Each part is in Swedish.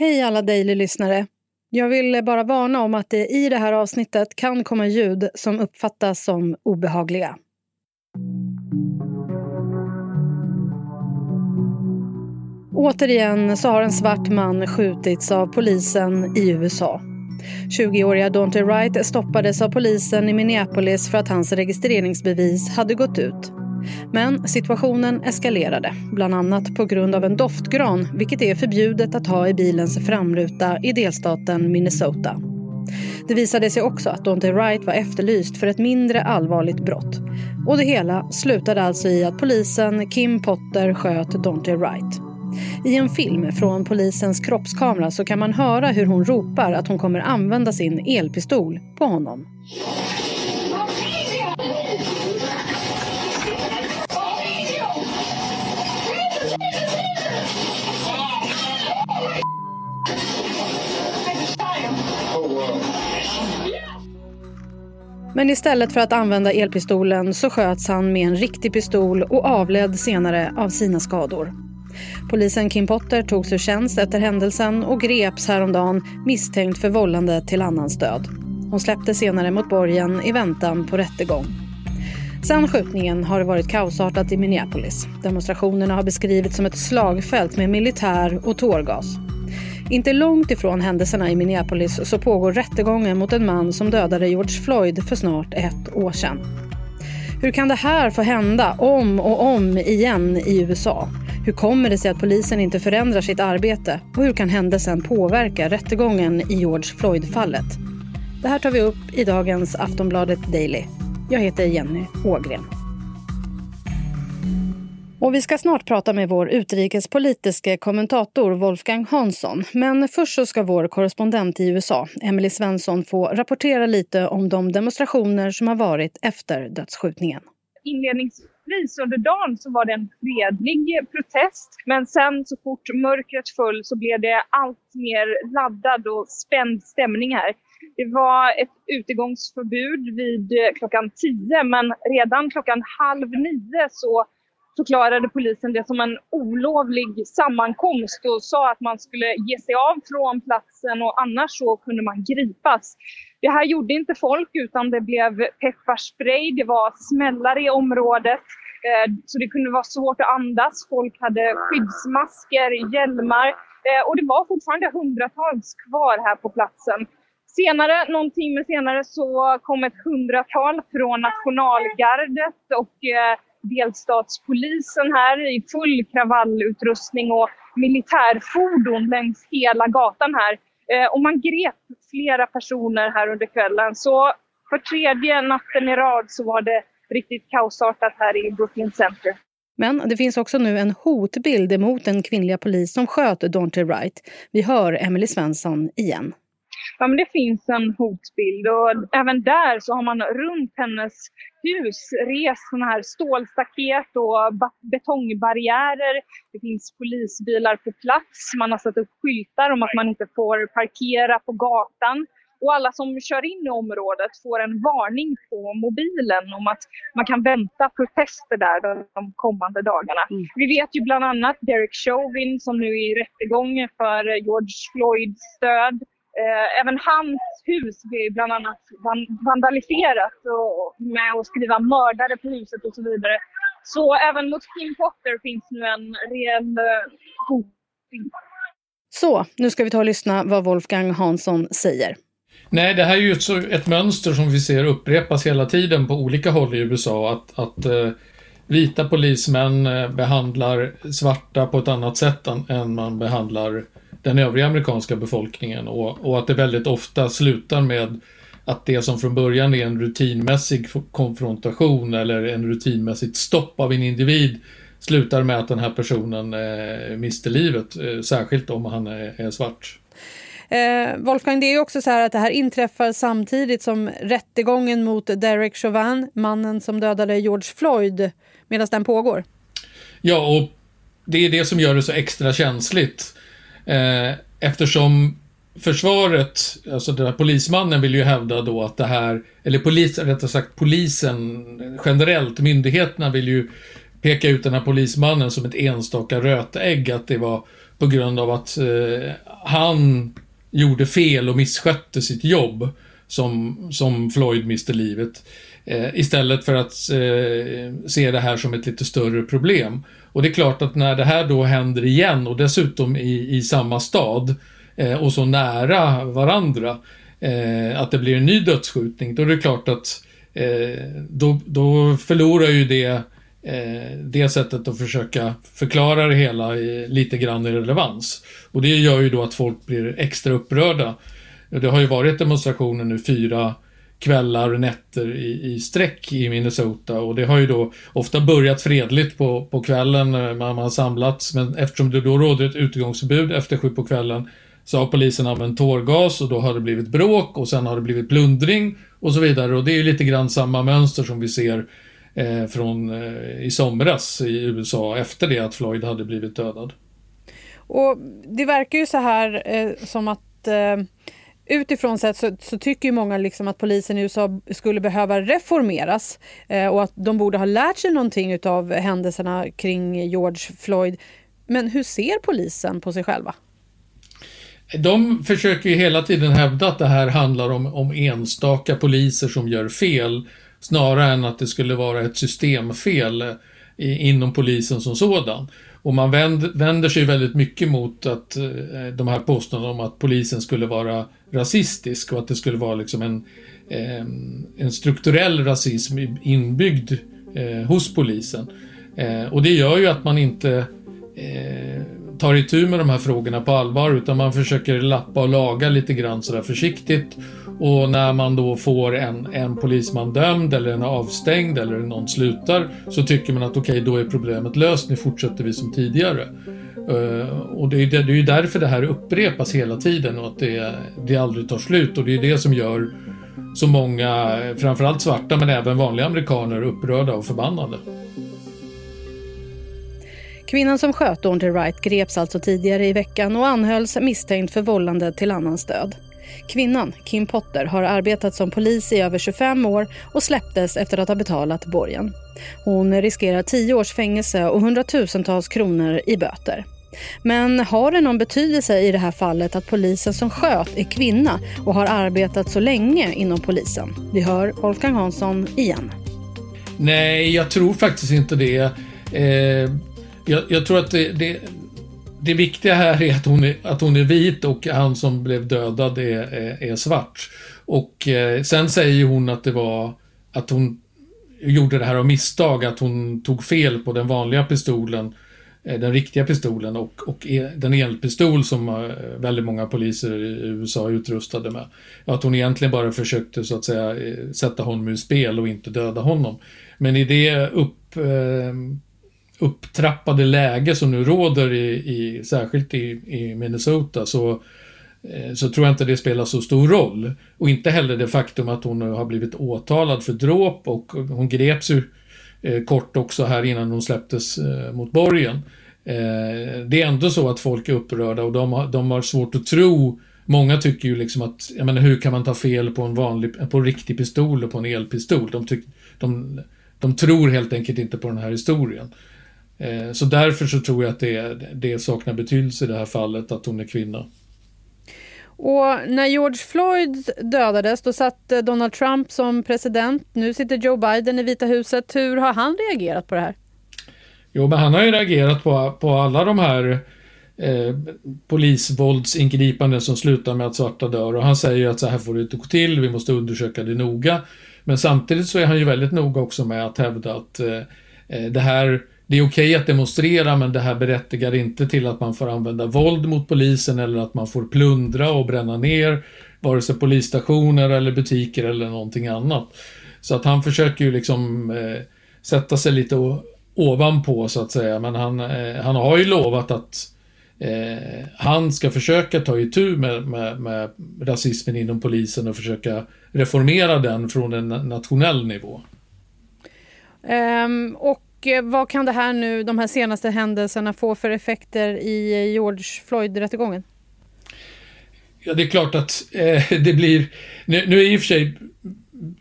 Hej alla Daily-lyssnare! Jag vill bara varna om att det i det här avsnittet kan komma ljud som uppfattas som obehagliga. Återigen så har en svart man skjutits av polisen i USA. 20-åriga Daunte Wright stoppades av polisen i Minneapolis för att hans registreringsbevis hade gått ut. Men situationen eskalerade, bland annat på grund av en doftgran vilket är förbjudet att ha i bilens framruta i delstaten Minnesota. Det visade sig också att Daunte Wright var efterlyst för ett mindre allvarligt brott. Och det hela slutade alltså i att polisen Kim Potter sköt Daunte Wright. I en film från polisens kroppskamera så kan man höra hur hon ropar att hon kommer använda sin elpistol på honom. Men istället för att använda elpistolen så sköts han med en riktig pistol och avled senare av sina skador. Polisen Kim Potter togs ur tjänst efter händelsen och greps häromdagen misstänkt för vållande till annans död. Hon släpptes senare mot borgen i väntan på rättegång. Sen skjutningen har det varit kaosartat i Minneapolis. Demonstrationerna har beskrivits som ett slagfält med militär och tårgas. Inte långt ifrån händelserna i Minneapolis så pågår rättegången mot en man som dödade George Floyd för snart ett år sedan. Hur kan det här få hända om och om igen i USA? Hur kommer det sig att polisen inte förändrar sitt arbete? Och hur kan händelsen påverka rättegången i George Floyd-fallet? Det här tar vi upp i dagens Aftonbladet Daily. Jag heter Jenny Ågren. Och vi ska snart prata med vår utrikespolitiske kommentator Wolfgang Hansson. Men först så ska vår korrespondent i USA, Emily Svensson, få rapportera lite om de demonstrationer som har varit efter dödsskjutningen. Inledningsvis under dagen så var det en fredlig protest. Men sen så fort mörkret föll så blev det allt mer laddad och spänd stämning här. Det var ett utegångsförbud vid klockan tio men redan klockan halv nio så förklarade polisen det som en olovlig sammankomst och sa att man skulle ge sig av från platsen och annars så kunde man gripas. Det här gjorde inte folk utan det blev pepparspray, det var smällare i området. Eh, så det kunde vara svårt att andas. Folk hade skyddsmasker, hjälmar eh, och det var fortfarande hundratals kvar här på platsen. Senare, någon timme senare, så kom ett hundratal från nationalgardet och eh, delstatspolisen här i full kravallutrustning och militärfordon längs hela gatan här. Eh, och man grep flera personer här under kvällen. Så för tredje natten i rad så var det riktigt kaosartat här i Brooklyn Center. Men det finns också nu en hotbild mot den kvinnliga polis som sköt Daunte Wright. Vi hör Emily Svensson igen. Ja, men det finns en hotbild och även där så har man runt hennes hus rest såna här stålstaket och betongbarriärer. Det finns polisbilar på plats. Man har satt upp skyltar om att man inte får parkera på gatan. Och alla som kör in i området får en varning på mobilen om att man kan vänta protester där de kommande dagarna. Mm. Vi vet ju bland annat Derek Chauvin som nu är i rättegång för George Floyds stöd. Eh, även hans hus blev bland annat vandaliserat och med att skriva mördare på huset och så vidare. Så även mot Kim Potter finns nu en reell eh, hotbild. Så, nu ska vi ta och lyssna vad Wolfgang Hansson säger. Nej, det här är ju ett, ett, mönster som vi ser upprepas hela tiden på olika håll i USA. Att, att eh, vita polismän eh, behandlar svarta på ett annat sätt än, än man behandlar den övriga amerikanska befolkningen och, och att det väldigt ofta slutar med att det som från början är en rutinmässig konfrontation eller en rutinmässigt stopp av en individ slutar med att den här personen eh, mister livet, eh, särskilt om han är, är svart. Eh, Wolfgang, det är också så här att det här inträffar samtidigt som rättegången mot Derek Chauvin, mannen som dödade George Floyd, medan den pågår. Ja, och det är det som gör det så extra känsligt. Eh, eftersom försvaret, alltså den här polismannen vill ju hävda då att det här, eller polis, rättare sagt polisen generellt, myndigheterna vill ju peka ut den här polismannen som ett enstaka rötägg, att det var på grund av att eh, han gjorde fel och misskötte sitt jobb som, som Floyd miste livet. Eh, istället för att eh, se det här som ett lite större problem. Och det är klart att när det här då händer igen och dessutom i, i samma stad eh, och så nära varandra, eh, att det blir en ny dödsskjutning, då är det klart att eh, då, då förlorar ju det eh, det sättet att försöka förklara det hela i, lite grann i relevans. Och det gör ju då att folk blir extra upprörda. Det har ju varit demonstrationer nu fyra kvällar och nätter i, i sträck i Minnesota. Och det har ju då ofta börjat fredligt på, på kvällen. När man har samlats men eftersom det då råder ett utegångsförbud efter sju på kvällen så har polisen använt tårgas och då har det blivit bråk och sen har det blivit plundring och så vidare. Och det är ju lite grann samma mönster som vi ser eh, från eh, i somras i USA efter det att Floyd hade blivit dödad. Och det verkar ju så här eh, som att eh, utifrån sett så, så, tycker ju många liksom att polisen i USA skulle behöva reformeras eh, och att de borde ha lärt sig någonting av händelserna kring George Floyd. Men hur ser polisen på sig själva? De försöker ju hela tiden hävda att det här handlar om, om enstaka poliser som gör fel snarare än att det skulle vara ett systemfel i, inom polisen som sådan. Och man vänder, vänder sig väldigt mycket mot att eh, de här påståendena om att polisen skulle vara rasistisk och att det skulle vara liksom en, eh, en strukturell rasism inbyggd eh, hos polisen. Eh, och det gör ju att man inte eh, tar itu med de här frågorna på allvar utan man försöker lappa och laga lite grann sådär försiktigt. Och när man då får en, en polisman dömd eller en avstängd eller någon slutar så tycker man att okej, okay, då är problemet löst, nu fortsätter vi som tidigare. Uh, och det är, det, det är ju därför det här upprepas hela tiden och att det, det aldrig tar slut och det är det som gör så många, framförallt svarta men även vanliga amerikaner upprörda och förbannade. Kvinnan som sköt Daunte Wright greps alltså tidigare i veckan och anhölls misstänkt för vållande till annans död. Kvinnan, Kim Potter, har arbetat som polis i över 25 år och släpptes efter att ha betalat borgen. Hon riskerar 10 års fängelse och hundratusentals kronor i böter. Men har det någon betydelse i det här fallet att polisen som sköt är kvinna och har arbetat så länge inom polisen? Vi hör Wolfgang Hansson igen. Nej, jag tror faktiskt inte det. Eh, jag, jag, tror att det, det, det, viktiga här är att hon är, att hon är vit och han som blev dödad är, är, är svart. Och eh, sen säger hon att det var att hon gjorde det här av misstag, att hon tog fel på den vanliga pistolen, eh, den riktiga pistolen och, och e, den elpistol som eh, väldigt många poliser i USA är utrustade med. Att hon egentligen bara försökte så att säga eh, sätta honom ur spel och inte döda honom. Men i det upp eh, upptrappade läge som nu råder i, i särskilt i, i Minnesota så, eh, så tror jag inte det spelar så stor roll. Och inte heller det faktum att hon har blivit åtalad för dråp och hon greps ju eh, kort också här innan hon släpptes eh, mot borgen. Det är ändå så att folk är upprörda och de har, de har svårt att tro Många tycker ju liksom att, jag menar hur kan man ta fel på en vanlig, på en riktig pistol och på en elpistol? De, tyck, de, de tror helt enkelt inte på den här historien. Eh, så därför så tror jag att det, det saknar betydelse i det här fallet att hon är kvinna. Och när George Floyd dödades då satt Donald Trump som president. Nu sitter Joe Biden i Vita huset. Hur har han reagerat på det här? Jo, men han har ju reagerat på, på alla de här eh, polisvåldsingripanden som slutar med att svarta dör. Och han säger att så här får det inte gå till, vi måste undersöka det noga. Men samtidigt så är han ju väldigt noga också med att hävda att eh, eh det här det är okej att demonstrera men det här berättigar inte till att man får använda våld mot polisen eller att man får plundra och bränna ner vare sig polisstationer eller butiker eller någonting annat. Så att han försöker ju liksom eh, sätta sig lite ovanpå så att säga men han, eh, han har ju lovat att eh, han ska försöka ta itu med, med, med rasismen inom polisen och försöka reformera den från en nationell nivå. Um, och Eh, vad kan det här nu, de här senaste händelserna få för effekter i eh, George Floyd-rättegången? Ja, det är klart att eh, det blir... Nu, nu är i och för sig...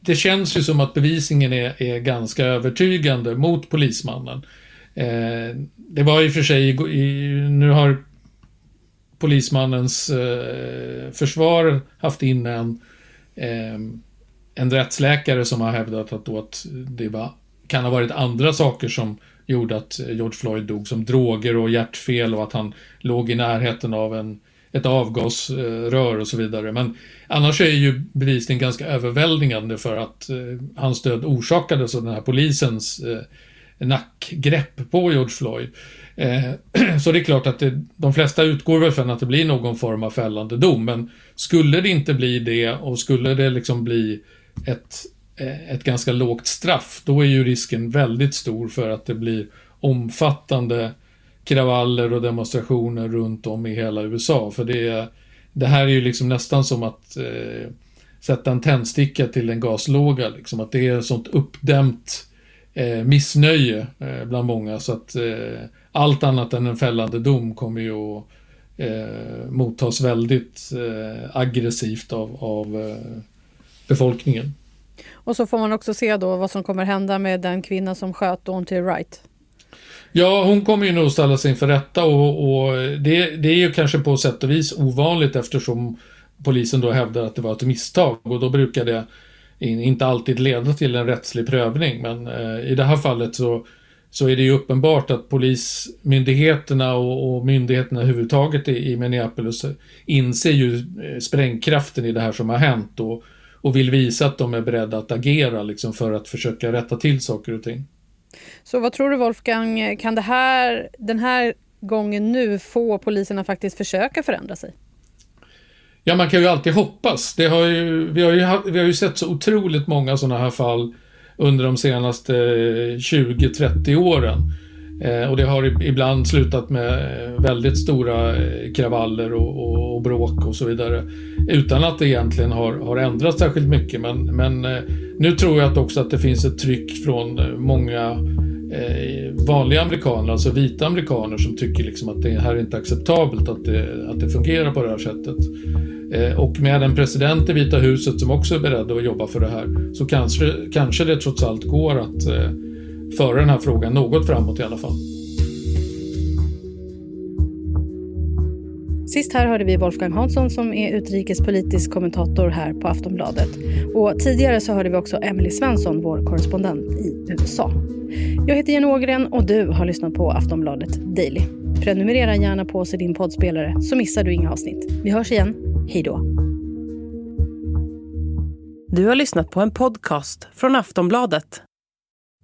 Det känns ju som att bevisningen är, är ganska övertygande mot polismannen. Eh, det var i och för sig... I, nu har polismannens eh, försvar haft in en, eh, en rättsläkare som har hävdat att, då att det var, kan ha varit andra saker som gjorde att George Floyd dog, som droger och hjärtfel och att han låg i närheten av en, ett avgasrör och så vidare. Men annars är ju bevisningen ganska överväldigande för att eh, hans död orsakades av den här polisens eh, nackgrepp på George Floyd. Eh, så det är klart att det, de flesta utgår väl från att det blir någon form av fällande dom, men skulle det inte bli det och skulle det liksom bli ett, Eh, ett ganska lågt straff, då är ju risken väldigt stor för att det blir omfattande kravaller och demonstrationer runt om i hela USA. För det, det här är ju liksom nästan som att eh, sätta en tändsticka till en gaslåga, liksom att det är ett sånt uppdämt eh, missnöje eh, bland många så att eh, allt annat än en fällande dom kommer ju att eh, mottas väldigt eh, aggressivt av, av eh, befolkningen. Och så får man också se då vad som kommer hända med den kvinna som sköt hon till Wright. Ja, hon kommer ju nog ställa sig inför rätta och, och det, det, är ju kanske på sätt och vis ovanligt eftersom polisen då hävdar att det var ett misstag och då brukar det inte alltid leda till en rättslig prövning. Men eh, i det här fallet så, så är det ju uppenbart att polismyndigheterna och, och myndigheterna överhuvudtaget i, i Minneapolis inser ju eh, sprängkraften i det här som har hänt och, och vill visa att de är beredda att agera liksom för att försöka rätta till saker och ting. Så vad tror du Wolfgang, kan det här, den här gången nu få polisen att faktiskt försöka förändra sig? Ja, man kan ju alltid hoppas. Det har ju, vi, har ju, vi har ju sett så otroligt många sådana här fall under de senaste 20-30 åren. Eh, och det har ibland slutat med eh, väldigt stora eh, kravaller och, och, och, bråk och så vidare. Utan att det egentligen har, har ändrats särskilt mycket. Men, men nu tror jag att också att det finns ett tryck från många eh, vanliga amerikaner, alltså vita amerikaner som tycker liksom att det här är inte acceptabelt att det, att det fungerar på det här sättet. Eh, och med en president i Vita huset som också är beredd att jobba för det här så kanske, kanske det trots allt går att eh, föra den här frågan något framåt i alla fall. Sist här hörde vi Wolfgang Hansson som är utrikespolitisk kommentator här på Aftonbladet. Och tidigare så hörde vi också Emily Svensson, vår korrespondent i USA. Jag heter Jenny Ågren och du har lyssnat på Aftonbladet Daily. Prenumerera gärna på oss i din poddspelare så missar du inga avsnitt. Vi hörs igen. Hej då. Du har lyssnat på en podcast från Aftonbladet.